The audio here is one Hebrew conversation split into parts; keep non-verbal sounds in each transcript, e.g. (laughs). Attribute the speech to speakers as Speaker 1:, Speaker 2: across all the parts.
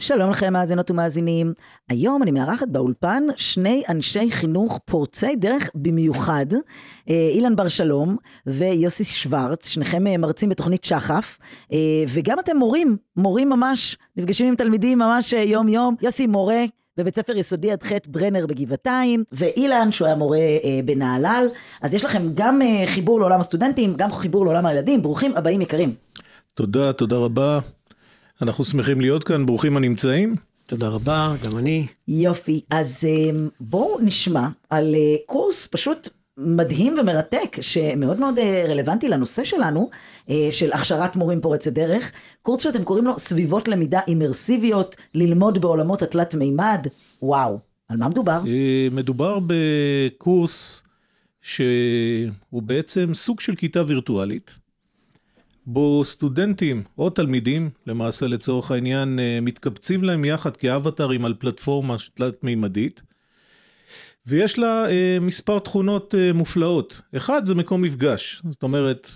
Speaker 1: שלום לכם, מאזינות ומאזינים. היום אני מארחת באולפן שני אנשי חינוך פורצי דרך במיוחד, אה, אילן בר שלום ויוסי שוורץ, שניכם אה, מרצים בתוכנית שחף, אה, וגם אתם מורים, מורים ממש, נפגשים עם תלמידים ממש יום-יום. יוסי מורה בבית ספר יסודי עד ח' ברנר בגבעתיים, ואילן שהוא היה מורה אה, בנהלל, אז יש לכם גם אה, חיבור לעולם הסטודנטים, גם חיבור לעולם הילדים, ברוכים הבאים יקרים.
Speaker 2: תודה, תודה רבה. אנחנו שמחים להיות כאן, ברוכים הנמצאים.
Speaker 3: תודה רבה, גם אני.
Speaker 1: יופי, אז אה, בואו נשמע על אה, קורס פשוט מדהים ומרתק, שמאוד מאוד אה, רלוונטי לנושא שלנו, אה, של הכשרת מורים פורצי דרך, קורס שאתם קוראים לו סביבות למידה אימרסיביות, ללמוד בעולמות התלת מימד, וואו, על מה מדובר?
Speaker 2: מדובר בקורס שהוא בעצם סוג של כיתה וירטואלית, בו סטודנטים או תלמידים, למעשה לצורך העניין, מתקבצים להם יחד כאבטרים על פלטפורמה תלת-מימדית, ויש לה אה, מספר תכונות אה, מופלאות. אחד, זה מקום מפגש. זאת אומרת,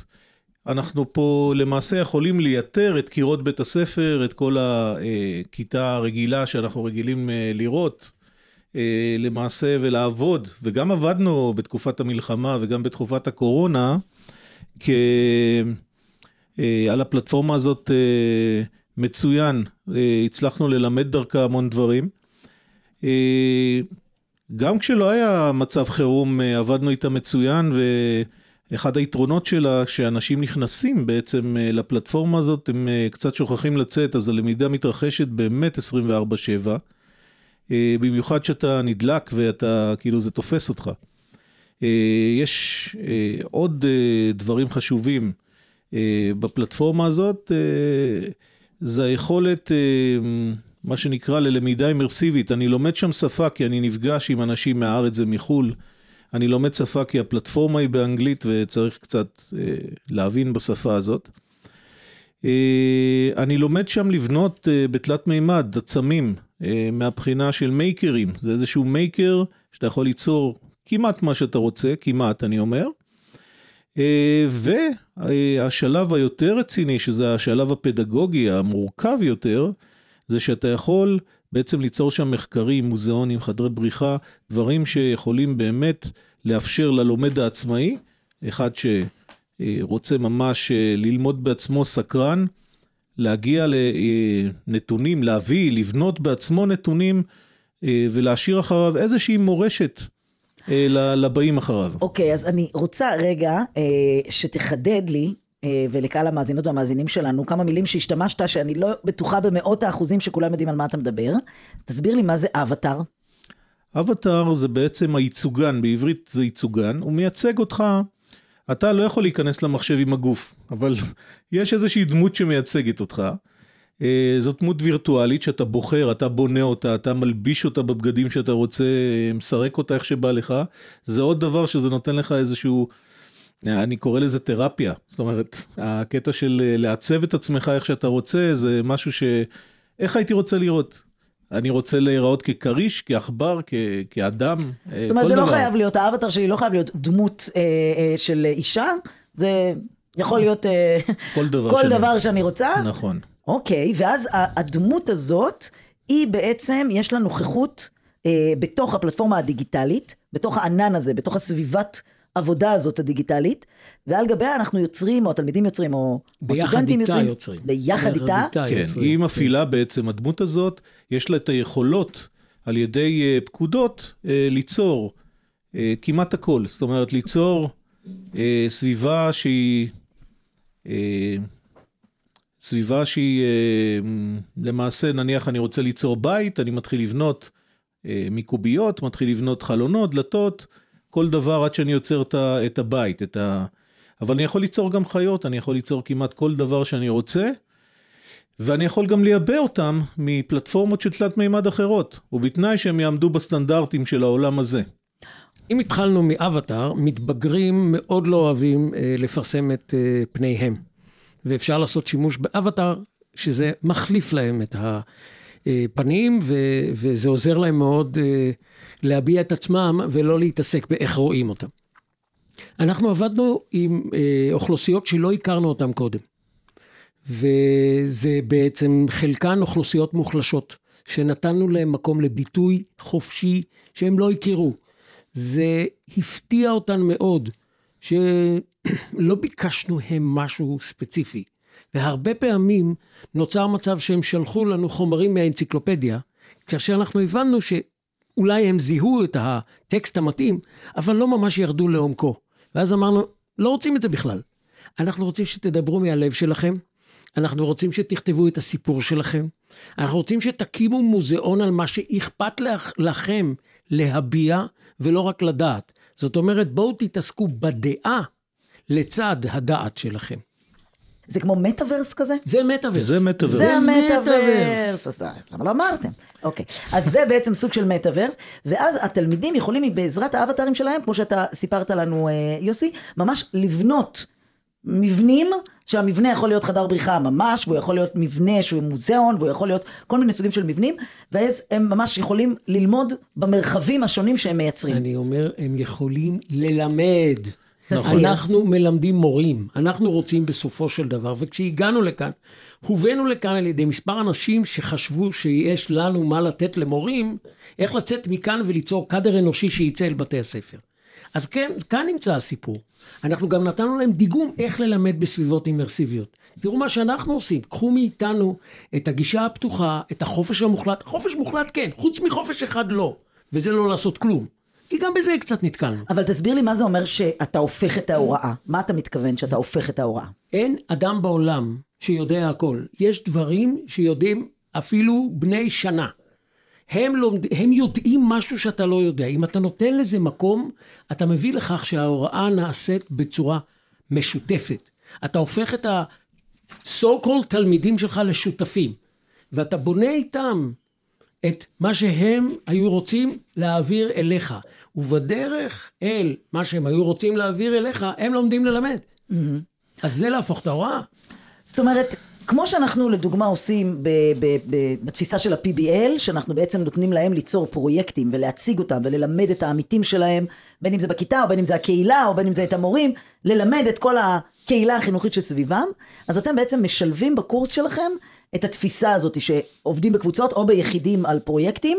Speaker 2: אנחנו פה למעשה יכולים לייתר את קירות בית הספר, את כל הכיתה הרגילה שאנחנו רגילים אה, לראות, אה, למעשה ולעבוד, וגם עבדנו בתקופת המלחמה וגם בתקופת הקורונה, כ... אה, על הפלטפורמה הזאת אה, מצוין, אה, הצלחנו ללמד דרכה המון דברים. גם כשלא היה מצב חירום עבדנו איתה מצוין ואחד היתרונות שלה שאנשים נכנסים בעצם לפלטפורמה הזאת הם קצת שוכחים לצאת אז הלמידה מתרחשת באמת 24/7 במיוחד שאתה נדלק ואתה כאילו זה תופס אותך. יש עוד דברים חשובים בפלטפורמה הזאת זה היכולת מה שנקרא ללמידה אימרסיבית. אני לומד שם שפה כי אני נפגש עם אנשים מהארץ ומחו"ל. אני לומד שפה כי הפלטפורמה היא באנגלית וצריך קצת אה, להבין בשפה הזאת. אה, אני לומד שם לבנות אה, בתלת מימד, עצמים, אה, מהבחינה של מייקרים. זה איזשהו מייקר שאתה יכול ליצור כמעט מה שאתה רוצה, כמעט אני אומר. אה, והשלב היותר רציני, שזה השלב הפדגוגי המורכב יותר, זה שאתה יכול בעצם ליצור שם מחקרים, מוזיאונים, חדרי בריחה, דברים שיכולים באמת לאפשר ללומד העצמאי, אחד שרוצה ממש אה, ללמוד בעצמו סקרן, להגיע לנתונים, להביא, לבנות בעצמו נתונים אה, ולהשאיר אחריו איזושהי מורשת. אה, לבאים אחריו.
Speaker 1: אוקיי, אז אני רוצה רגע שתחדד לי אה, ולקהל המאזינות והמאזינים שלנו, כמה מילים שהשתמשת, שאני לא בטוחה במאות האחוזים שכולם יודעים על מה אתה מדבר. תסביר לי מה זה אבטאר.
Speaker 2: אבטאר זה בעצם הייצוגן, בעברית זה ייצוגן, הוא מייצג אותך, אתה לא יכול להיכנס למחשב עם הגוף, אבל (laughs) יש איזושהי דמות שמייצגת אותך. אה, זאת דמות וירטואלית שאתה בוחר, אתה בונה אותה, אתה מלביש אותה בבגדים שאתה רוצה, מסרק אותה איך שבא לך. זה עוד דבר שזה נותן לך איזשהו אני קורא לזה תרפיה, זאת אומרת, הקטע של אה, לעצב את עצמך איך שאתה רוצה, זה משהו ש... איך הייתי רוצה לראות? אני רוצה להיראות ככריש, כעכבר, כ... כאדם,
Speaker 1: אה, זאת אומרת, זה לא דבר. לא חייב להיות, האבטר שלי לא חייב להיות דמות אה, אה, של אישה, זה יכול להיות אה,
Speaker 2: כל, דבר,
Speaker 1: כל
Speaker 2: שאני...
Speaker 1: דבר שאני רוצה.
Speaker 2: נכון.
Speaker 1: אוקיי, ואז הדמות הזאת, היא בעצם, יש לה נוכחות אה, בתוך הפלטפורמה הדיגיטלית, בתוך הענן הזה, בתוך הסביבת העבודה הזאת הדיגיטלית, ועל גביה אנחנו יוצרים, או התלמידים יוצרים, או הסטודנטים יוצרים.
Speaker 3: יוצרים.
Speaker 1: ביחד איתה.
Speaker 2: כן, יוצרים. היא מפעילה בעצם, הדמות הזאת, יש לה את היכולות על ידי uh, פקודות uh, ליצור uh, כמעט הכל. זאת אומרת, ליצור uh, סביבה שהיא uh, סביבה שהיא אה, למעשה, נניח אני רוצה ליצור בית, אני מתחיל לבנות אה, מקוביות, מתחיל לבנות חלונות, דלתות, כל דבר עד שאני יוצר את הבית, את ה... אבל אני יכול ליצור גם חיות, אני יכול ליצור כמעט כל דבר שאני רוצה, ואני יכול גם לייבא אותם מפלטפורמות של תלת מימד אחרות, ובתנאי שהם יעמדו בסטנדרטים של העולם הזה.
Speaker 3: אם התחלנו מאבטאר, מתבגרים מאוד לא אוהבים אה, לפרסם את אה, פניהם. ואפשר לעשות שימוש באבטאר, שזה מחליף להם את הפנים, ו, וזה עוזר להם מאוד אה, להביע את עצמם ולא להתעסק באיך רואים אותם. אנחנו עבדנו עם אה, אוכלוסיות שלא הכרנו אותן קודם. וזה בעצם חלקן אוכלוסיות מוחלשות, שנתנו להם מקום לביטוי חופשי שהם לא הכירו. זה הפתיע אותן מאוד, שלא ביקשנו הם משהו ספציפי. והרבה פעמים נוצר מצב שהם שלחו לנו חומרים מהאנציקלופדיה, כאשר אנחנו הבנו שאולי הם זיהו את הטקסט המתאים, אבל לא ממש ירדו לעומקו. ואז אמרנו, לא רוצים את זה בכלל. אנחנו רוצים שתדברו מהלב שלכם, אנחנו רוצים שתכתבו את הסיפור שלכם, אנחנו רוצים שתקימו מוזיאון על מה שאכפת לכם להביע ולא רק לדעת. זאת אומרת, בואו תתעסקו בדעה לצד הדעת שלכם.
Speaker 1: זה כמו מטאוורס כזה?
Speaker 3: זה מטאוורס.
Speaker 2: זה מטאוורס.
Speaker 1: זה המטאוורס. אז למה לא אמרתם? אוקיי. אז זה בעצם סוג של מטאוורס, ואז התלמידים יכולים בעזרת האבטרים שלהם, כמו שאתה סיפרת לנו, אה, יוסי, ממש לבנות מבנים, שהמבנה יכול להיות חדר בריחה ממש, והוא יכול להיות מבנה שהוא מוזיאון, והוא יכול להיות כל מיני סוגים של מבנים, ואז הם ממש יכולים ללמוד במרחבים השונים שהם מייצרים.
Speaker 3: אני אומר, הם יכולים ללמד. נכון. אנחנו מלמדים מורים, אנחנו רוצים בסופו של דבר, וכשהגענו לכאן, הובאנו לכאן על ידי מספר אנשים שחשבו שיש לנו מה לתת למורים, איך לצאת מכאן וליצור קאדר אנושי שייצא אל בתי הספר. אז כן, כאן נמצא הסיפור. אנחנו גם נתנו להם דיגום איך ללמד בסביבות אימרסיביות. תראו מה שאנחנו עושים, קחו מאיתנו את הגישה הפתוחה, את החופש המוחלט, חופש מוחלט כן, חוץ מחופש אחד לא, וזה לא לעשות כלום. כי גם בזה קצת נתקלנו.
Speaker 1: אבל תסביר לי מה זה אומר שאתה הופך את ההוראה. מה אתה מתכוון שאתה הופך את ההוראה?
Speaker 3: אין אדם בעולם שיודע הכל. יש דברים שיודעים אפילו בני שנה. הם, לומד, הם יודעים משהו שאתה לא יודע. אם אתה נותן לזה מקום, אתה מביא לכך שההוראה נעשית בצורה משותפת. אתה הופך את ה-so called תלמידים שלך לשותפים, ואתה בונה איתם את מה שהם היו רוצים להעביר אליך. ובדרך אל מה שהם היו רוצים להעביר אליך, הם לומדים ללמד. Mm-hmm. אז זה להפוך את ההוראה.
Speaker 1: זאת אומרת, כמו שאנחנו לדוגמה עושים ב- ב- ב- בתפיסה של ה-PBL, שאנחנו בעצם נותנים להם ליצור פרויקטים ולהציג אותם וללמד את העמיתים שלהם, בין אם זה בכיתה או בין אם זה הקהילה או בין אם זה את המורים, ללמד את כל הקהילה החינוכית שסביבם, אז אתם בעצם משלבים בקורס שלכם את התפיסה הזאת שעובדים בקבוצות או ביחידים על פרויקטים,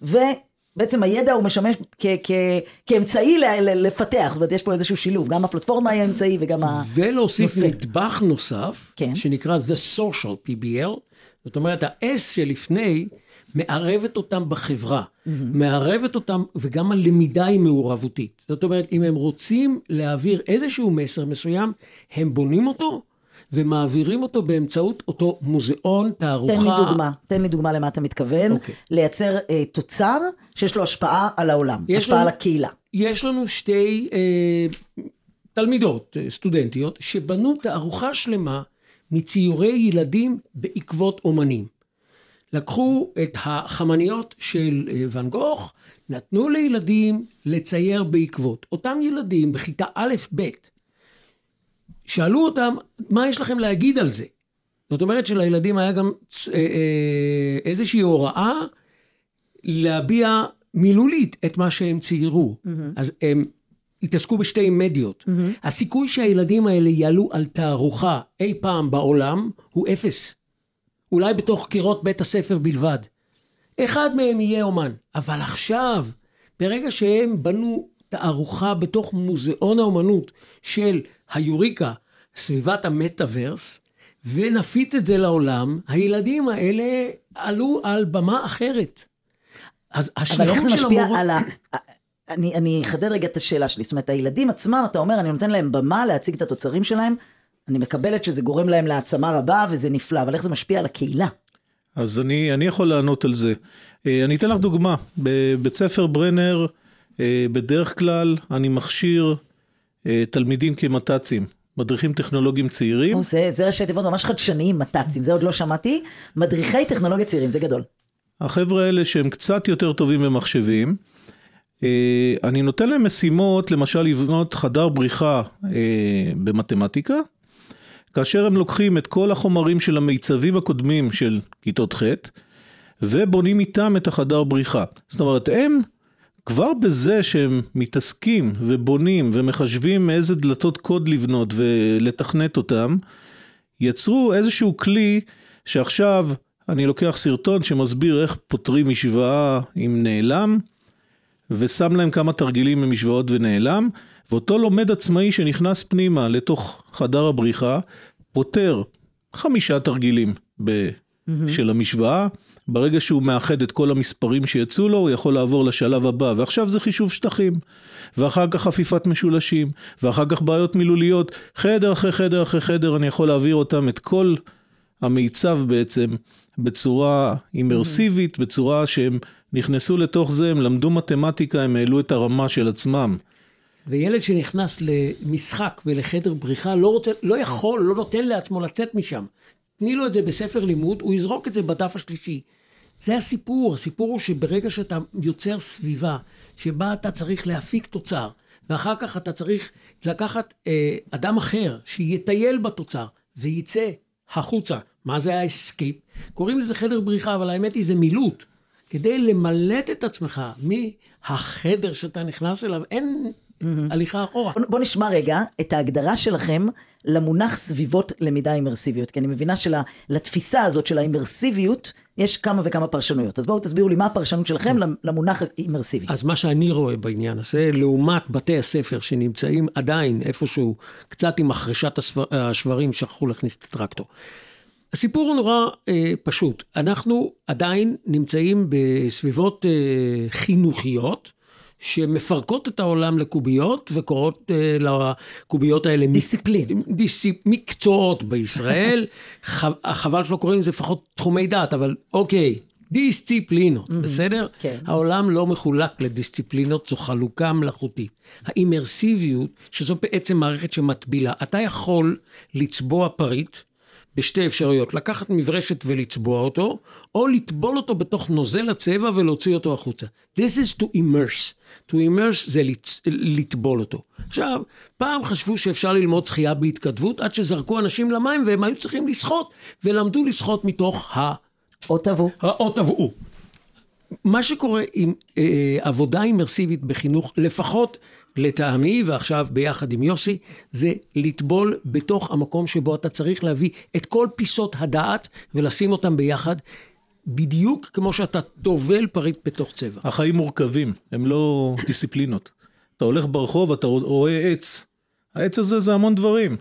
Speaker 1: ובעצם הידע הוא משמש כ- כ- כאמצעי לפתח, זאת אומרת יש פה איזשהו שילוב, גם הפלטפורמה היא האמצעי וגם הנושא.
Speaker 3: ולהוסיף נדבך נוסף,
Speaker 1: כן.
Speaker 3: שנקרא The Social PBL, זאת אומרת ה-S שלפני מערבת אותם בחברה, mm-hmm. מערבת אותם, וגם הלמידה היא מעורבותית. זאת אומרת, אם הם רוצים להעביר איזשהו מסר מסוים, הם בונים אותו ומעבירים אותו באמצעות אותו מוזיאון, תערוכה.
Speaker 1: תן לי דוגמה, תן לי דוגמה למה אתה מתכוון.
Speaker 3: אוקיי.
Speaker 1: לייצר אה, תוצר שיש לו השפעה על העולם, השפעה
Speaker 3: לנו-
Speaker 1: על הקהילה.
Speaker 3: יש לנו שתי אה, תלמידות, אה, סטודנטיות, שבנו תערוכה שלמה מציורי ילדים בעקבות אומנים. לקחו את החמניות של אה, ואן גוך, נתנו לילדים לצייר בעקבות. אותם ילדים בכיתה א'-ב', שאלו אותם, מה יש לכם להגיד על זה? זאת אומרת שלילדים היה גם אה, אה, איזושהי הוראה להביע מילולית את מה שהם ציירו. Mm-hmm. אז הם התעסקו בשתי מדיות. Mm-hmm. הסיכוי שהילדים האלה יעלו על תערוכה אי פעם בעולם הוא אפס. אולי בתוך קירות בית הספר בלבד. אחד מהם יהיה אומן. אבל עכשיו, ברגע שהם בנו תערוכה בתוך מוזיאון האומנות של היוריקה, סביבת המטאוורס, ונפיץ את זה לעולם, הילדים האלה עלו על במה אחרת. אז
Speaker 1: אבל איך
Speaker 3: השליחות
Speaker 1: זה
Speaker 3: של
Speaker 1: משפיע
Speaker 3: המורות...
Speaker 1: על ה... אני, אני אחדד רגע את השאלה שלי. זאת אומרת, הילדים עצמם, אתה אומר, אני נותן להם במה להציג את התוצרים שלהם. אני מקבלת שזה גורם להם להעצמה רבה וזה נפלא, אבל איך זה משפיע על הקהילה?
Speaker 2: אז אני, אני יכול לענות על זה. אה, אני אתן לך דוגמה. בבית ספר ברנר, אה, בדרך כלל אני מכשיר תלמידים כמת"צים, מדריכים טכנולוגיים צעירים.
Speaker 1: או, זה, זה ראשי תיבות ממש חדשניים, מת"צים, זה עוד לא שמעתי. מדריכי טכנולוגיה צעירים, זה גדול.
Speaker 2: החבר'ה האלה שהם קצת יותר טובים במחשבים, אה, אני נותן להם משימות, למשל לבנות חדר בריחה אה, במתמטיקה, כאשר הם לוקחים את כל החומרים של המיצבים הקודמים של כיתות ח' ובונים איתם את החדר בריחה. זאת אומרת, הם כבר בזה שהם מתעסקים ובונים ומחשבים איזה דלתות קוד לבנות ולתכנת אותם, יצרו איזשהו כלי שעכשיו אני לוקח סרטון שמסביר איך פותרים משוואה עם נעלם, ושם להם כמה תרגילים ממשוואות ונעלם, ואותו לומד עצמאי שנכנס פנימה לתוך חדר הבריחה, פותר חמישה תרגילים ב... של המשוואה. ברגע שהוא מאחד את כל המספרים שיצאו לו, הוא יכול לעבור לשלב הבא, ועכשיו זה חישוב שטחים, ואחר כך חפיפת משולשים, ואחר כך בעיות מילוליות, חדר אחרי חדר אחרי חדר, אני יכול להעביר אותם את כל המיצב בעצם בצורה אימרסיבית, בצורה שהם נכנסו לתוך זה, הם למדו מתמטיקה, הם העלו את הרמה של עצמם.
Speaker 3: וילד שנכנס למשחק ולחדר בריחה לא, רוצה, לא יכול, לא נותן לעצמו לצאת משם. תני לו את זה בספר לימוד, הוא יזרוק את זה בדף השלישי. זה הסיפור, הסיפור הוא שברגע שאתה יוצר סביבה שבה אתה צריך להפיק תוצר, ואחר כך אתה צריך לקחת אה, אדם אחר שיטייל בתוצר וייצא החוצה. מה זה ה escape? קוראים לזה חדר בריחה, אבל האמת היא זה מילוט. כדי למלט את עצמך מהחדר שאתה נכנס אליו, אין הליכה אחורה.
Speaker 1: בוא, בוא נשמע רגע את ההגדרה שלכם למונח סביבות למידה אימרסיביות, כי אני מבינה שלתפיסה הזאת של האימרסיביות, יש כמה וכמה פרשנויות. אז בואו תסבירו לי מה הפרשנות שלכם למונח אימרסיבי.
Speaker 3: אז מה שאני רואה בעניין הזה, לעומת בתי הספר שנמצאים עדיין איפשהו, קצת עם החרשת הסבר, השברים, שכחו להכניס את הטרקטור. הסיפור הוא נורא אה, פשוט. אנחנו עדיין נמצאים בסביבות אה, חינוכיות, שמפרקות את העולם לקוביות וקוראות אה, לקוביות האלה...
Speaker 1: דיסציפלין.
Speaker 3: דיסציפ... מקצועות בישראל. (laughs) ח... חבל שלא קוראים לזה לפחות תחומי דעת, אבל אוקיי, דיסציפלינות, בסדר?
Speaker 1: כן.
Speaker 3: העולם לא מחולק לדיסציפלינות, זו חלוקה מלאכותית. האימרסיביות, שזו בעצם מערכת שמטבילה, אתה יכול לצבוע פריט, בשתי אפשרויות, לקחת מברשת ולצבוע אותו, או לטבול אותו בתוך נוזל הצבע ולהוציא אותו החוצה. This is to immerse. To immerse זה לצ... לטבול אותו. עכשיו, פעם חשבו שאפשר ללמוד שחייה בהתכתבות, עד שזרקו אנשים למים והם היו צריכים לשחות, ולמדו לשחות מתוך ה...
Speaker 1: או טבעו.
Speaker 3: או טבעו. מה שקורה עם אה, עבודה אימרסיבית בחינוך, לפחות לטעמי, ועכשיו ביחד עם יוסי, זה לטבול בתוך המקום שבו אתה צריך להביא את כל פיסות הדעת ולשים אותם ביחד, בדיוק כמו שאתה טובל פריט בתוך צבע.
Speaker 2: החיים מורכבים, הם לא דיסציפלינות. אתה הולך ברחוב, אתה רואה עץ. העץ הזה זה המון דברים.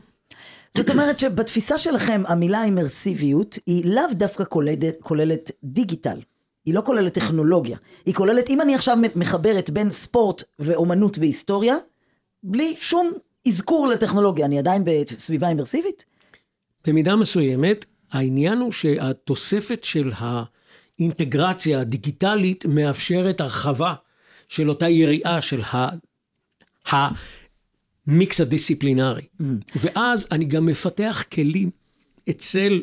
Speaker 1: זאת אומרת שבתפיסה שלכם המילה אימרסיביות היא לאו דווקא כוללת, כוללת דיגיטל. היא לא כוללת טכנולוגיה. היא כוללת, אם אני עכשיו מחברת בין ספורט ואומנות והיסטוריה, בלי שום אזכור לטכנולוגיה, אני עדיין בסביבה אימרסיבית?
Speaker 3: במידה מסוימת, העניין הוא שהתוספת של האינטגרציה הדיגיטלית מאפשרת הרחבה של אותה יריעה של ה... המיקס הדיסציפלינרי. Mm. ואז אני גם מפתח כלים אצל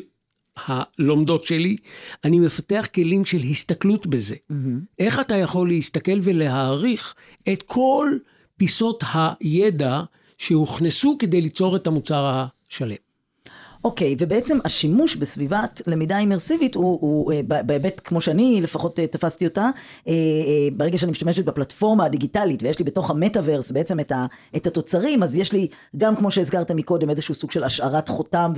Speaker 3: הלומדות שלי, אני מפתח כלים של הסתכלות בזה. Mm-hmm. איך אתה יכול להסתכל ולהעריך את כל פיסות הידע שהוכנסו כדי ליצור את המוצר השלם.
Speaker 1: אוקיי, okay, ובעצם השימוש בסביבת למידה אימרסיבית הוא, הוא אה, בהיבט, כמו שאני לפחות אה, תפסתי אותה, אה, ברגע שאני משתמשת בפלטפורמה הדיגיטלית ויש לי בתוך המטאוורס בעצם את, ה, את התוצרים, אז יש לי גם כמו שהזכרת מקודם איזשהו סוג של השארת חותם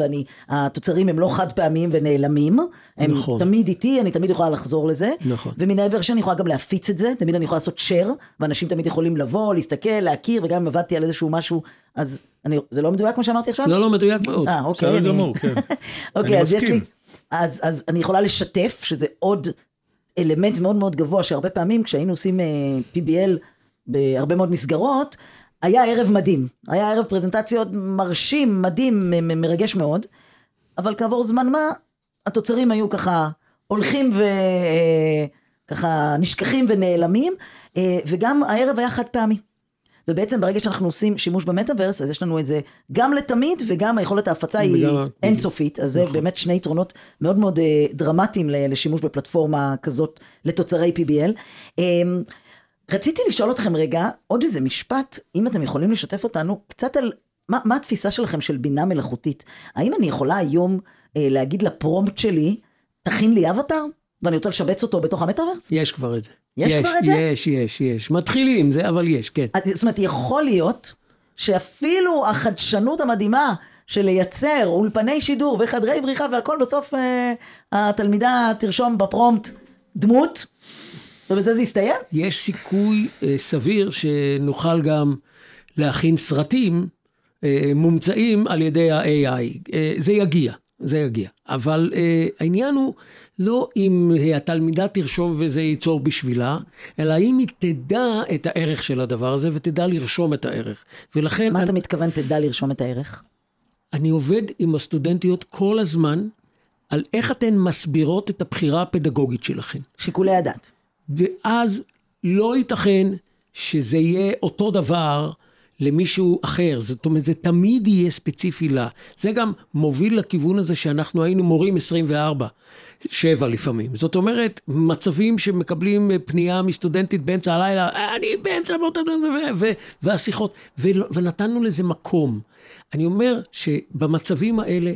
Speaker 1: והתוצרים הם לא חד פעמיים ונעלמים, הם נכון. תמיד איתי, אני תמיד יכולה לחזור לזה,
Speaker 3: נכון.
Speaker 1: ומן העבר שאני יכולה גם להפיץ את זה, תמיד אני יכולה לעשות share, ואנשים תמיד יכולים לבוא, להסתכל, להכיר, וגם אם עבדתי על איזשהו משהו, אז אני, זה לא מדויק מה שאמרתי עכשיו?
Speaker 3: לא, לא, מדויק מאוד.
Speaker 1: אה, אוקיי.
Speaker 2: בסדר גמור, כן. (laughs)
Speaker 1: אוקיי, אז יש לי... אז, אז אני יכולה לשתף, שזה עוד אלמנט מאוד מאוד גבוה, שהרבה פעמים כשהיינו עושים uh, PBL בהרבה מאוד מסגרות, היה ערב מדהים, היה ערב פרזנטציות מרשים, מדהים, מ- מ- מרגש מאוד, אבל כעבור זמן מה, התוצרים היו ככה הולכים וככה נשכחים ונעלמים, אה, וגם הערב היה חד פעמי. ובעצם ברגע שאנחנו עושים שימוש במטאוורס, אז יש לנו את זה גם לתמיד, וגם היכולת ההפצה היא אינסופית, אז זה באמת שני יתרונות מאוד מאוד אה, דרמטיים לשימוש בפלטפורמה כזאת לתוצרי PBL. אה, רציתי לשאול אתכם רגע, עוד איזה משפט, אם אתם יכולים לשתף אותנו קצת על מה, מה התפיסה שלכם של בינה מלאכותית. האם אני יכולה היום אה, להגיד לפרומפט שלי, תכין לי אבטאר, ואני רוצה לשבץ אותו בתוך המטאוורס?
Speaker 3: יש כבר את זה.
Speaker 1: יש כבר את זה?
Speaker 3: יש, יש, יש. מתחילים זה, אבל יש, כן.
Speaker 1: אז, זאת אומרת, יכול להיות שאפילו החדשנות המדהימה של לייצר אולפני שידור וחדרי בריחה והכל, בסוף אה, התלמידה תרשום בפרומפט דמות, ובזה זה יסתיים?
Speaker 3: יש סיכוי אה, סביר שנוכל גם להכין סרטים אה, מומצאים על ידי ה-AI. אה, זה יגיע, זה יגיע. אבל אה, העניין הוא לא אם התלמידה תרשום וזה ייצור בשבילה, אלא אם היא תדע את הערך של הדבר הזה ותדע לרשום את הערך. ולכן
Speaker 1: מה
Speaker 3: אני,
Speaker 1: אתה מתכוון תדע לרשום את הערך?
Speaker 3: אני עובד עם הסטודנטיות כל הזמן על איך אתן מסבירות את הבחירה הפדגוגית שלכן.
Speaker 1: שיקולי הדעת.
Speaker 3: ואז לא ייתכן שזה יהיה אותו דבר למישהו אחר. זאת אומרת, זה תמיד יהיה ספציפי לה. זה גם מוביל לכיוון הזה שאנחנו היינו מורים 24. שבע לפעמים. זאת אומרת, מצבים שמקבלים פנייה מסטודנטית באמצע הלילה, אני באמצע באותה... והשיחות, ונתנו לזה מקום. אני אומר שבמצבים האלה,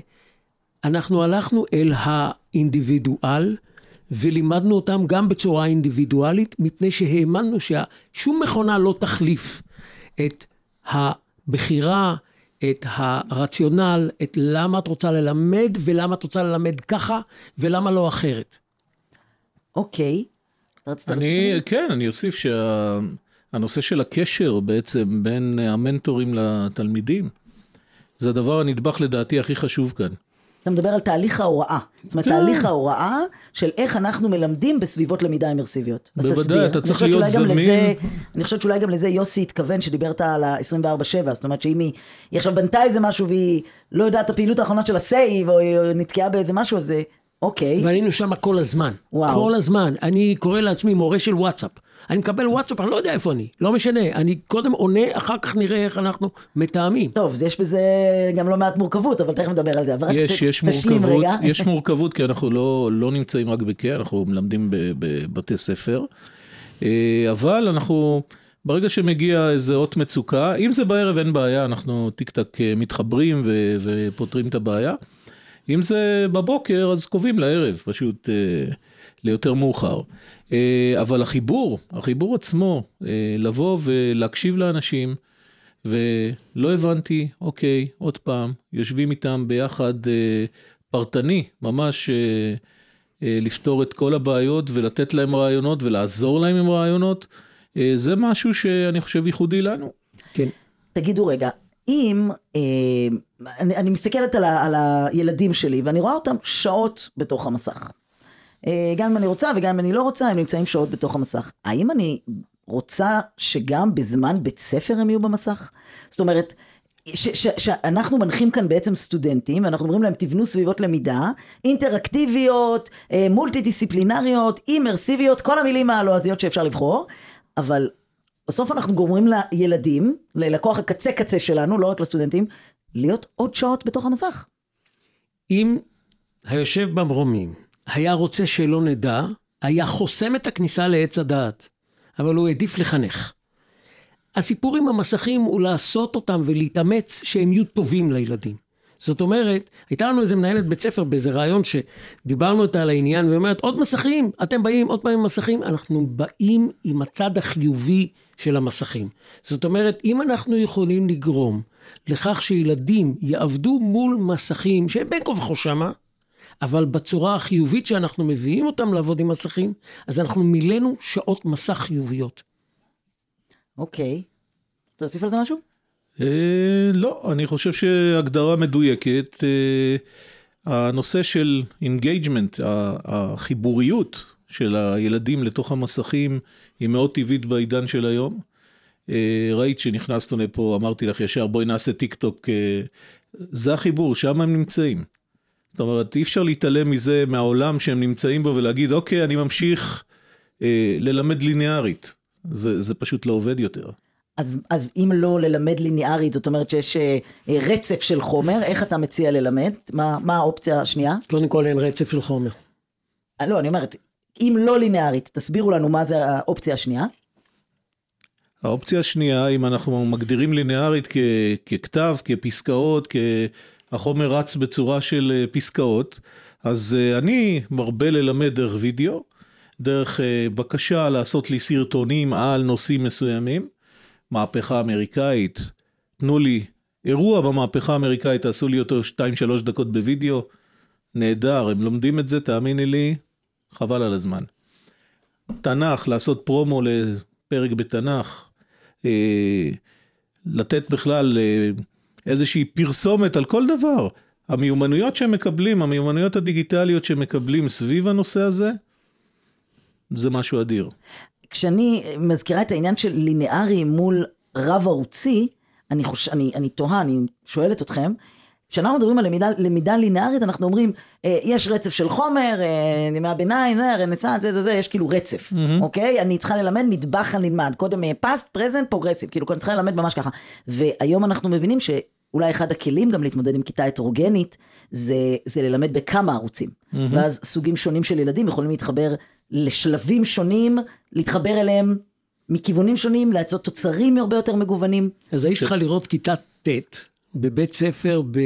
Speaker 3: אנחנו הלכנו אל האינדיבידואל, ולימדנו אותם גם בצורה אינדיבידואלית, מפני שהאמנו ששום מכונה לא תחליף את הבחירה, את הרציונל, את למה את רוצה ללמד ולמה את רוצה ללמד ככה ולמה לא אחרת.
Speaker 1: אוקיי. רצית
Speaker 2: אני? כן, אני אוסיף שהנושא של הקשר בעצם בין המנטורים לתלמידים, זה הדבר הנדבך לדעתי הכי חשוב כאן.
Speaker 1: אתה מדבר על תהליך ההוראה. זאת אומרת,
Speaker 2: כן.
Speaker 1: תהליך ההוראה של איך אנחנו מלמדים בסביבות למידה אימרסיביות. אז
Speaker 2: בוודאי,
Speaker 1: תסביר.
Speaker 2: אתה צריך להיות זמין.
Speaker 1: לזה- אני חושבת שאולי גם לזה יוסי התכוון שדיברת על ה-24/7. זאת אומרת שאם היא, היא עכשיו בנתה איזה משהו והיא לא יודעת את הפעילות האחרונה של ה save, או היא נתקעה באיזה משהו, אז אוקיי.
Speaker 3: והיינו שם כל הזמן.
Speaker 1: וואו.
Speaker 3: כל הזמן. אני קורא לעצמי מורה של וואטסאפ. אני מקבל וואטסאפ, אני לא יודע איפה אני. לא משנה. אני קודם עונה, אחר כך נראה איך אנחנו מתאמים.
Speaker 1: טוב, יש בזה גם לא מעט מורכבות, אבל תכף נדבר על זה. אבל רק
Speaker 2: יש,
Speaker 1: ת-
Speaker 2: יש
Speaker 1: תשלים
Speaker 2: מורכבות,
Speaker 1: רגע.
Speaker 2: יש מורכבות כי אנחנו לא, לא נמצאים רק בכ... אנחנו מלמדים בבתי ספר, אה, אבל אנחנו, ברגע שמגיע איזה אות מצוקה, אם זה בערב אין בעיה, אנחנו טיק טק אה, מתחברים ו- ופותרים את הבעיה. אם זה בבוקר, אז קובעים לערב, פשוט אה, ליותר מאוחר. אה, אבל החיבור, החיבור עצמו, אה, לבוא ולהקשיב לאנשים, ולא הבנתי, אוקיי, עוד פעם, יושבים איתם ביחד אה, פרטני, ממש אה, אה, לפתור את כל הבעיות ולתת להם רעיונות ולעזור להם עם רעיונות, אה, זה משהו שאני חושב ייחודי לנו.
Speaker 3: כן.
Speaker 1: תגידו רגע, אם, אה, אני, אני מסתכלת על, ה, על הילדים שלי ואני רואה אותם שעות בתוך המסך. אה, גם אם אני רוצה וגם אם אני לא רוצה, הם נמצאים שעות בתוך המסך. האם אני רוצה שגם בזמן בית ספר הם יהיו במסך? זאת אומרת, ש- ש- שאנחנו מנחים כאן בעצם סטודנטים, ואנחנו אומרים להם תבנו סביבות למידה, אינטראקטיביות, אה, מולטי דיסציפלינריות, אימרסיביות, כל המילים הלועזיות שאפשר לבחור, אבל בסוף אנחנו גורמים לילדים, ללקוח הקצה קצה שלנו, לא רק לסטודנטים, להיות עוד שעות בתוך המסך.
Speaker 3: אם היושב במרומים היה רוצה שלא נדע, היה חוסם את הכניסה לעץ הדעת, אבל הוא העדיף לחנך. הסיפור עם המסכים הוא לעשות אותם ולהתאמץ שהם יהיו טובים לילדים. זאת אומרת, הייתה לנו איזה מנהלת בית ספר באיזה רעיון שדיברנו איתה על העניין, והיא אומרת, עוד מסכים, אתם באים עוד פעם עם מסכים, אנחנו באים עם הצד החיובי של המסכים. זאת אומרת, אם אנחנו יכולים לגרום לכך שילדים יעבדו מול מסכים שהם בין כה וכה שמה, אבל בצורה החיובית שאנחנו מביאים אותם לעבוד עם מסכים, אז אנחנו מילאנו שעות מסך חיוביות.
Speaker 1: אוקיי. אתה להוסיף על זה משהו?
Speaker 2: אה, לא, אני חושב שהגדרה מדויקת. אה, הנושא של engagement, החיבוריות של הילדים לתוך המסכים היא מאוד טבעית בעידן של היום. אה, ראית שנכנסנו לפה, אמרתי לך ישר, בואי נעשה טיק טוק. זה החיבור, שם הם נמצאים. זאת אומרת, אי אפשר להתעלם מזה, מהעולם שהם נמצאים בו, ולהגיד, אוקיי, אני ממשיך אה, ללמד ליניארית. זה, זה פשוט לא עובד יותר.
Speaker 1: אז, אז אם לא ללמד ליניארית, זאת אומרת שיש אה, אה, רצף של חומר, איך אתה מציע ללמד? מה, מה האופציה השנייה?
Speaker 3: קודם כל אין רצף של חומר.
Speaker 1: אה, לא, אני אומרת, אם לא ליניארית, תסבירו לנו מה זה האופציה השנייה.
Speaker 2: האופציה השנייה, אם אנחנו מגדירים ליניארית כ, ככתב, כפסקאות, כהחומר רץ בצורה של אה, פסקאות, אז אני מרבה ללמד דרך וידאו, דרך בקשה לעשות לי סרטונים על נושאים מסוימים, מהפכה אמריקאית, תנו לי אירוע במהפכה האמריקאית, תעשו לי אותו 2-3 דקות בווידאו, נהדר, הם לומדים את זה, תאמיני לי, חבל על הזמן. תנ"ך, לעשות פרומו לפרק בתנ"ך, אה, לתת בכלל אה, איזושהי פרסומת על כל דבר. המיומנויות שהם מקבלים, המיומנויות הדיגיטליות שהם מקבלים סביב הנושא הזה, זה משהו אדיר.
Speaker 1: כשאני מזכירה את העניין של ליניארי מול רב ערוצי, אני, חוש... אני, אני תוהה, אני שואלת אתכם, כשאנחנו מדברים על למידה, למידה ליניארית, אנחנו אומרים, אה, יש רצף של חומר, אה, ימי הביניים, זה, רנסאנס, זה, זה, זה, יש כאילו רצף, mm-hmm. אוקיי? אני צריכה ללמד נדבך הנלמד, קודם past, present, progressive, כאילו, אני צריכה ללמד ממש ככה. והיום אנחנו מבינים שאולי אחד הכלים גם להתמודד עם כיתה הטרוגנית, זה, זה ללמד בכמה ערוצים. Mm-hmm. ואז סוגים שונים של ילדים יכולים להתחבר לשלבים שונים, להתחבר אליהם מכיוונים שונים, לעשות תוצרים הרבה יותר מגוונים.
Speaker 3: אז היית צריכה לראות כיתה ט' בבית ספר ב...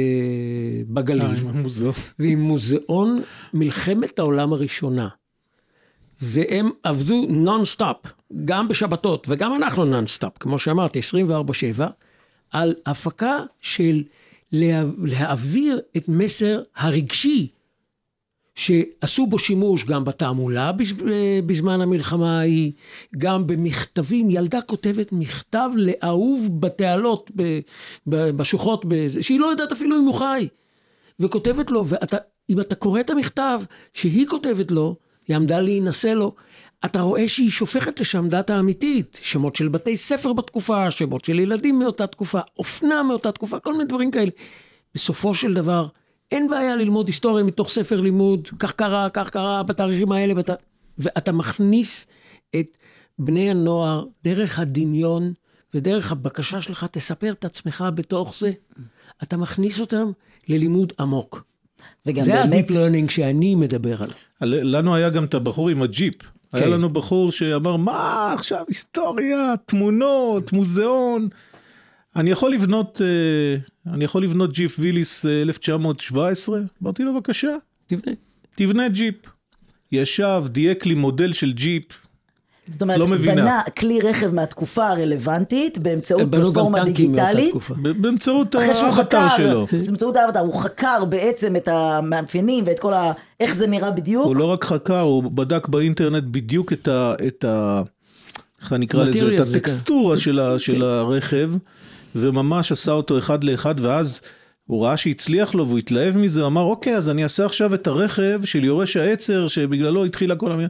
Speaker 3: בגליל.
Speaker 2: אה, עם המוזיאון.
Speaker 3: ועם מוזיאון מלחמת העולם הראשונה. והם עבדו נונסטופ, גם בשבתות, וגם אנחנו נונסטופ, כמו שאמרתי, 24-7, על הפקה של לה... להעביר את מסר הרגשי שעשו בו שימוש גם בתעמולה בזמן המלחמה ההיא, גם במכתבים, ילדה כותבת מכתב לאהוב בתעלות, בשוחות, שהיא לא יודעת אפילו אם הוא חי, וכותבת לו, ואם אתה קורא את המכתב שהיא כותבת לו, היא עמדה להינשא לו, אתה רואה שהיא שופכת לשם דאטה אמיתית, שמות של בתי ספר בתקופה, שמות של ילדים מאותה תקופה, אופנה מאותה תקופה, כל מיני דברים כאלה. בסופו של דבר, אין בעיה ללמוד היסטוריה מתוך ספר לימוד, כך קרה, כך קרה, בתאריכים האלה, בת... ואתה מכניס את בני הנוער דרך הדמיון ודרך הבקשה שלך, תספר את עצמך בתוך זה, אתה מכניס אותם ללימוד עמוק. וגם זה באמת... הדיפ לרנינג שאני מדבר עליו.
Speaker 2: לנו היה גם את הבחור עם הג'יפ. כן. היה לנו בחור שאמר, מה עכשיו היסטוריה, תמונות, מוזיאון. אני יכול לבנות, אה, אני יכול לבנות ג'יפ ויליס 1917? אמרתי לו, בבקשה.
Speaker 3: תבנה.
Speaker 2: תבנה ג'יפ. ישב, דייק לי מודל של ג'יפ.
Speaker 1: זאת אומרת, לא בנה כלי רכב מהתקופה הרלוונטית באמצעות פלטפורמה דיגיטלית.
Speaker 2: באמצעות האווטאר שלו. (laughs)
Speaker 1: באמצעות האווטאר, הוא חקר בעצם את המאפיינים ואת כל ה... איך זה נראה בדיוק.
Speaker 2: הוא לא רק חקר, הוא בדק באינטרנט בדיוק את ה... את ה... איך אני אקרא לזה? את הטקסטורה כן. של, ה, של כן. הרכב. וממש עשה אותו אחד לאחד, ואז הוא ראה שהצליח לו והוא התלהב מזה, הוא אמר, אוקיי, אז אני אעשה עכשיו את הרכב של יורש העצר, שבגללו התחילה כל המילה,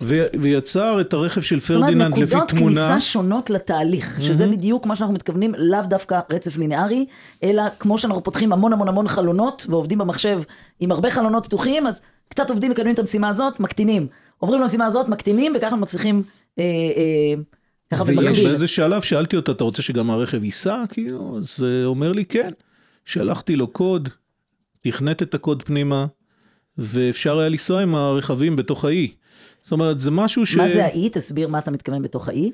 Speaker 2: ו- ויצר את הרכב של פרדיננד לפי תמונה.
Speaker 1: זאת אומרת, נקודות כניסה שונות לתהליך, שזה mm-hmm. בדיוק מה שאנחנו מתכוונים, לאו דווקא רצף ליניארי, אלא כמו שאנחנו פותחים המון המון המון חלונות, ועובדים במחשב עם הרבה חלונות פתוחים, אז קצת עובדים, מקדמים את המשימה הזאת, מקטינים. עוברים למשימה הזאת, מקטינים, וככה מצליחים... אה, אה,
Speaker 2: ככה במקביל. באיזה שלב שאלתי אותה, אתה רוצה שגם הרכב ייסע? כאילו, אז הוא אומר לי, כן. שלחתי לו קוד, תכנת את הקוד פנימה, ואפשר היה לנסוע עם הרכבים בתוך האי. זאת אומרת, זה משהו ש...
Speaker 1: מה זה האי? תסביר מה אתה מתכוון בתוך האי.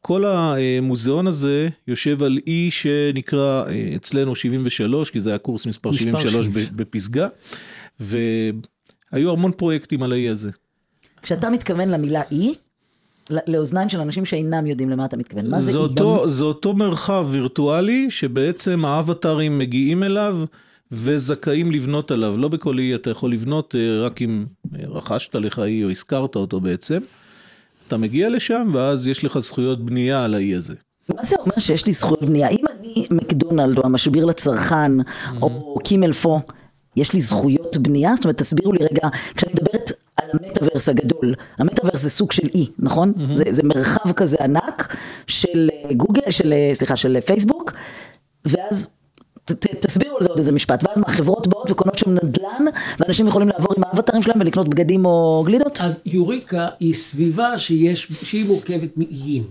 Speaker 2: כל המוזיאון הזה יושב על אי שנקרא אה, אצלנו 73, כי זה היה קורס מספר 73 בפסגה, והיו המון פרויקטים על האי הזה.
Speaker 1: כשאתה מתכוון למילה אי, לאוזניים של אנשים שאינם יודעים למה אתה מתכוון. מה זה,
Speaker 2: זה אותו, זה אותו מרחב וירטואלי שבעצם האבטרים מגיעים אליו וזכאים לבנות עליו. לא בכל אי אתה יכול לבנות אה, רק אם אה, רכשת לך אי או הזכרת אותו בעצם. אתה מגיע לשם ואז יש לך זכויות בנייה על האי הזה.
Speaker 1: מה זה אומר שיש לי זכויות בנייה? אם אני מקדונלד או המשביר לצרכן mm-hmm. או קימל פו, יש לי זכויות בנייה? זאת אומרת, תסבירו לי רגע, כשאני מדברת על המטאוורס הגדול, המטאוורס זה סוג של אי, נכון? Mm-hmm. זה, זה מרחב כזה ענק, של אה, גוגל, של, אה, סליחה, של אה, פייסבוק, ואז ת, ת, תסבירו על זה עוד איזה משפט, ואז מה, חברות באות וקונות שם נדל"ן, ואנשים יכולים לעבור עם האבטרים שלהם ולקנות בגדים או גלידות?
Speaker 3: אז יוריקה היא סביבה שיש, שהיא מורכבת מאיים.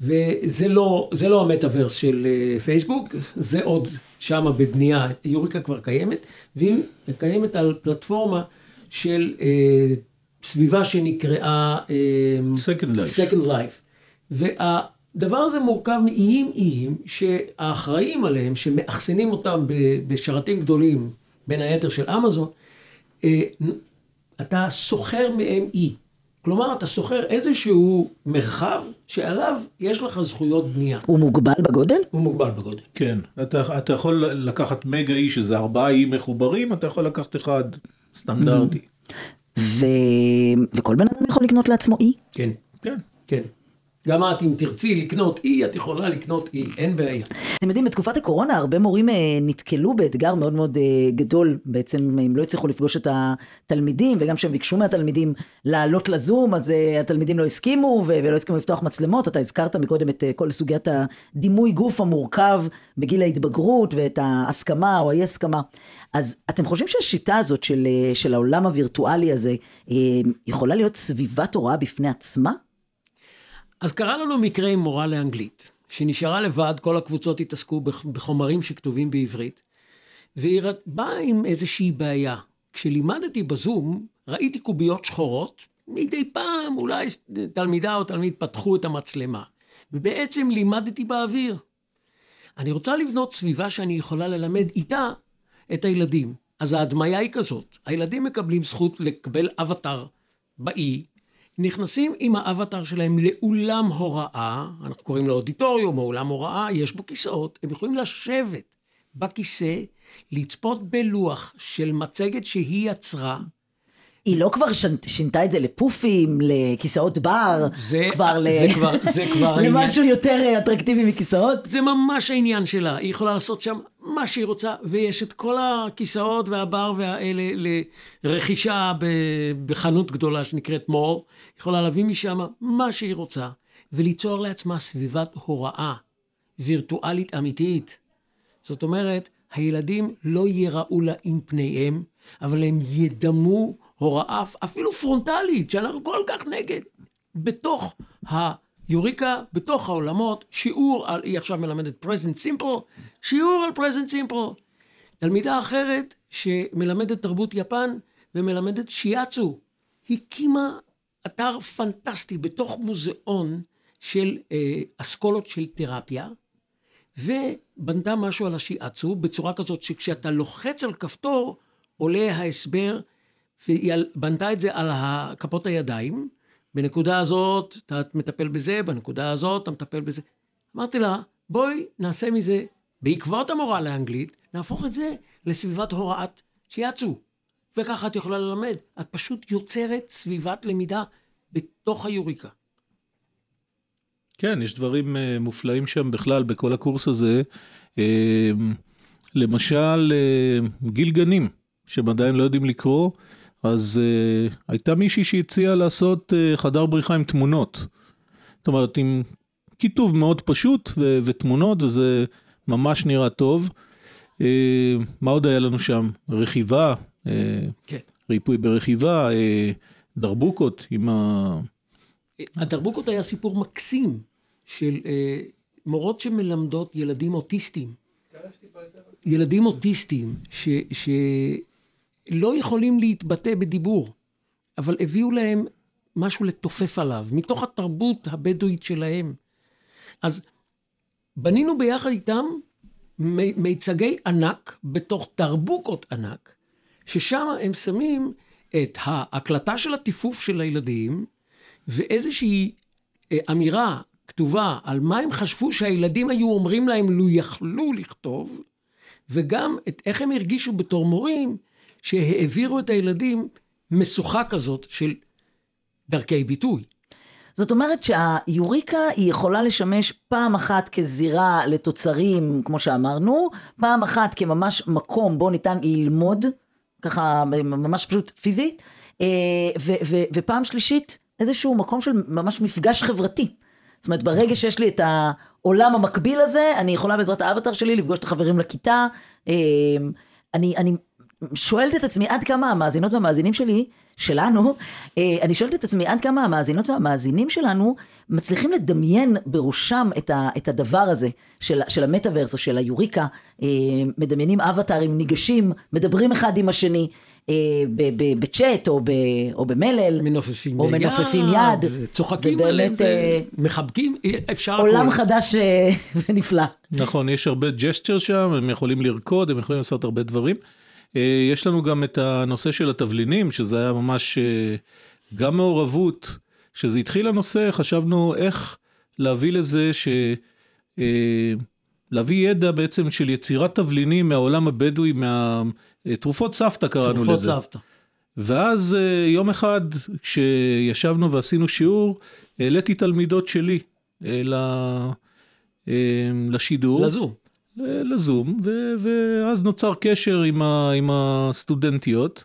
Speaker 3: וזה לא, זה לא המטאוורס של פייסבוק, זה עוד שמה בבנייה, יוריקה כבר קיימת, והיא קיימת על פלטפורמה של אה, סביבה שנקראה אה,
Speaker 2: Second Life.
Speaker 3: Second Life. והדבר הזה מורכב מאיים איים שהאחראים עליהם, שמאחסנים אותם בשרתים גדולים, בין היתר של אמזון, אה, אתה שוכר מהם אי. כלומר, אתה שוכר איזשהו מרחב שעליו יש לך זכויות בנייה.
Speaker 1: הוא מוגבל בגודל?
Speaker 3: הוא מוגבל בגודל.
Speaker 2: כן, אתה, אתה יכול לקחת מגה אי שזה ארבעה איים מחוברים, אתה יכול לקחת אחד סטנדרטי.
Speaker 1: ו... וכל בן אדם יכול לקנות לעצמו אי?
Speaker 3: כן,
Speaker 2: כן.
Speaker 3: כן. גם את, אם תרצי לקנות אי, את יכולה לקנות אי, אין בעיה.
Speaker 1: אתם יודעים, בתקופת הקורונה הרבה מורים אה, נתקלו באתגר מאוד מאוד אה, גדול, בעצם הם לא הצליחו לפגוש את התלמידים, וגם כשהם ביקשו מהתלמידים לעלות לזום, אז אה, התלמידים לא הסכימו, ולא הסכימו לפתוח מצלמות. אתה הזכרת מקודם את כל סוגיית הדימוי גוף המורכב בגיל ההתבגרות, ואת ההסכמה או האי הסכמה. אז אתם חושבים שהשיטה הזאת של, של העולם הווירטואלי הזה, יכולה להיות סביבת הוראה בפני עצמה?
Speaker 3: אז קרה לנו מקרה עם מורה לאנגלית, שנשארה לבד, כל הקבוצות התעסקו בח- בחומרים שכתובים בעברית, והיא באה עם איזושהי בעיה. כשלימדתי בזום, ראיתי קוביות שחורות, מדי פעם אולי תלמידה או תלמיד פתחו את המצלמה, ובעצם לימדתי באוויר. אני רוצה לבנות סביבה שאני יכולה ללמד איתה את הילדים. אז ההדמיה היא כזאת, הילדים מקבלים זכות לקבל אבטר באי, נכנסים עם האבטר שלהם לאולם הוראה, אנחנו קוראים לו אודיטוריום או אולם הוראה, יש בו כיסאות, הם יכולים לשבת בכיסא, לצפות בלוח של מצגת שהיא יצרה,
Speaker 1: היא לא כבר שינתה את זה לפופים, לכיסאות בר,
Speaker 3: זה-
Speaker 1: כבר ל...
Speaker 3: זה כבר- זה כבר. (laughs)
Speaker 1: למשהו יותר אטרקטיבי מכיסאות?
Speaker 3: זה ממש העניין שלה, היא יכולה לעשות שם מה שהיא רוצה, ויש את כל הכיסאות והבר והאלה לרכישה בחנות גדולה שנקראת מור, היא יכולה להביא משם מה שהיא רוצה, וליצור לעצמה סביבת הוראה וירטואלית אמיתית. זאת אומרת, הילדים לא ייראו לה עם פניהם, אבל הם ידמו הוראה אפילו פרונטלית, שאנחנו כל כך נגד. בתוך היוריקה, בתוך העולמות, שיעור על, היא עכשיו מלמדת present simple, שיעור על present simple. תלמידה אחרת שמלמדת תרבות יפן ומלמדת שיאצו, הקימה אתר פנטסטי בתוך מוזיאון של אה, אסכולות של תרפיה, ובנתה משהו על השיאצו בצורה כזאת שכשאתה לוחץ על כפתור, עולה ההסבר, והיא בנתה את זה על כפות הידיים. בנקודה הזאת אתה מטפל בזה, בנקודה הזאת אתה מטפל בזה. אמרתי לה, בואי נעשה מזה, בעקבות המורה לאנגלית, נהפוך את זה לסביבת הוראת שיאצו. וככה את יכולה ללמד. את פשוט יוצרת סביבת למידה בתוך היוריקה.
Speaker 2: כן, יש דברים אה, מופלאים שם בכלל בכל הקורס הזה. אה, למשל, אה, גיל גנים, שהם עדיין לא יודעים לקרוא, אז אה, הייתה מישהי שהציעה לעשות אה, חדר בריחה עם תמונות. זאת אומרת, עם כיתוב מאוד פשוט ו- ותמונות, וזה ממש נראה טוב. אה, מה עוד היה לנו שם? רכיבה, אה,
Speaker 3: כן.
Speaker 2: ריפוי ברכיבה, אה, דרבוקות עם ה...
Speaker 3: הדרבוקות היה סיפור מקסים של אה, מורות שמלמדות ילדים אוטיסטים. ילדים אוטיסטים ש, שלא יכולים להתבטא בדיבור, אבל הביאו להם משהו לתופף עליו, מתוך התרבות הבדואית שלהם. אז בנינו ביחד איתם מי- מיצגי ענק בתוך דרבוקות ענק, ששם הם שמים את ההקלטה של הטיפוף של הילדים, ואיזושהי אה, אמירה כתובה על מה הם חשבו שהילדים היו אומרים להם לו יכלו לכתוב, וגם את איך הם הרגישו בתור מורים שהעבירו את הילדים משוכה כזאת של דרכי ביטוי.
Speaker 1: זאת אומרת שהיוריקה היא יכולה לשמש פעם אחת כזירה לתוצרים, כמו שאמרנו, פעם אחת כממש מקום בו ניתן ללמוד, ככה ממש פשוט פיזית, אה, ו- ו- ופעם שלישית איזשהו מקום של ממש מפגש חברתי. זאת אומרת, ברגע שיש לי את העולם המקביל הזה, אני יכולה בעזרת האבטר שלי לפגוש את החברים לכיתה. אה, אני, אני שואלת את עצמי עד כמה המאזינות והמאזינים שלי, שלנו, אה, אני שואלת את עצמי עד כמה המאזינות והמאזינים שלנו מצליחים לדמיין בראשם את, ה, את הדבר הזה של, של המטאוורס או של היוריקה, אה, מדמיינים אבטרים, ניגשים, מדברים אחד עם השני. אה, בצ'אט או, ב- או במלל,
Speaker 3: מנופפים
Speaker 1: או מנופפים יד,
Speaker 3: צוחקים עליהם, זה- מחבקים, אפשר
Speaker 1: עולם
Speaker 3: הכל.
Speaker 1: חדש (laughs) ונפלא.
Speaker 2: נכון, יש הרבה gestures שם, הם יכולים לרקוד, הם יכולים לעשות הרבה דברים. אה, יש לנו גם את הנושא של התבלינים, שזה היה ממש אה, גם מעורבות. כשזה התחיל הנושא, חשבנו איך להביא לזה ש... אה, להביא ידע בעצם של יצירת תבלינים מהעולם הבדואי, מהתרופות סבתא קראנו
Speaker 3: תרופות
Speaker 2: לזה.
Speaker 3: סבתא.
Speaker 2: ואז יום אחד, כשישבנו ועשינו שיעור, העליתי תלמידות שלי ל- לשידור.
Speaker 3: לזום.
Speaker 2: לזום, ו- ואז נוצר קשר עם, ה- עם הסטודנטיות,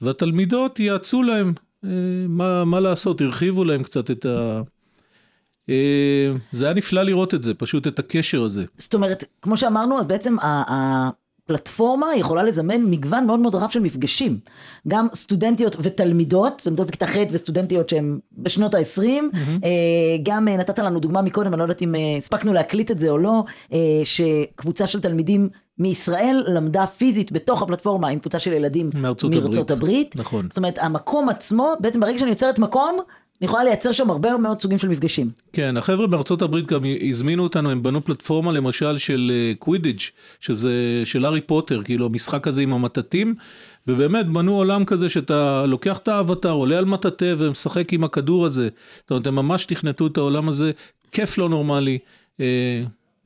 Speaker 2: והתלמידות יעצו להם אה, מה, מה לעשות, הרחיבו להם קצת את ה... אה, זה היה נפלא לראות את זה, פשוט את הקשר הזה.
Speaker 1: זאת אומרת, כמו שאמרנו, אז בעצם ה- הפלטפורמה יכולה לזמן מגוון מאוד מאוד רב של מפגשים. גם סטודנטיות ותלמידות, סטודנטיות בכיתה ח' וסטודנטיות שהן בשנות ה-20. גם אה, נתת לנו דוגמה מקודם, אני לא יודעת אם אה, הספקנו להקליט את זה או לא, אה, שקבוצה של תלמידים מישראל למדה פיזית בתוך הפלטפורמה עם קבוצה של ילדים
Speaker 2: מארצות
Speaker 1: מארצות
Speaker 2: הברית.
Speaker 1: הברית.
Speaker 2: נכון.
Speaker 1: זאת אומרת, המקום עצמו, בעצם ברגע שאני יוצרת מקום, אני יכולה לייצר שם הרבה מאוד סוגים של מפגשים.
Speaker 2: כן, החבר'ה בארצות הברית גם הזמינו אותנו, הם בנו פלטפורמה למשל של קווידיץ', שזה של הארי פוטר, כאילו המשחק הזה עם המטאטים, ובאמת בנו עולם כזה שאתה לוקח את האבטר, עולה על מטאטה ומשחק עם הכדור הזה. זאת אומרת, הם ממש תכנתו את העולם הזה, כיף לא נורמלי.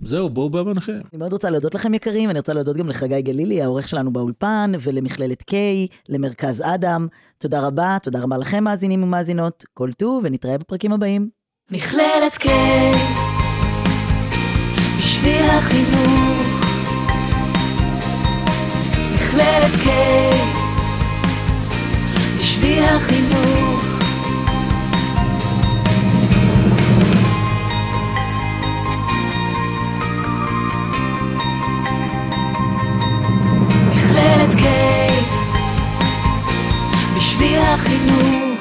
Speaker 2: זהו, בואו בהבנכם.
Speaker 1: אני מאוד רוצה להודות לכם יקרים, אני רוצה להודות גם לחגי גלילי, העורך שלנו באולפן, ולמכללת K, למרכז אדם. תודה רבה, תודה רבה לכם מאזינים ומאזינות, כל טוב, ונתראה בפרקים הבאים.
Speaker 4: מכללת K בשביל החינוך מכללת K בשביל החינוך מכללת K בשביל החינוך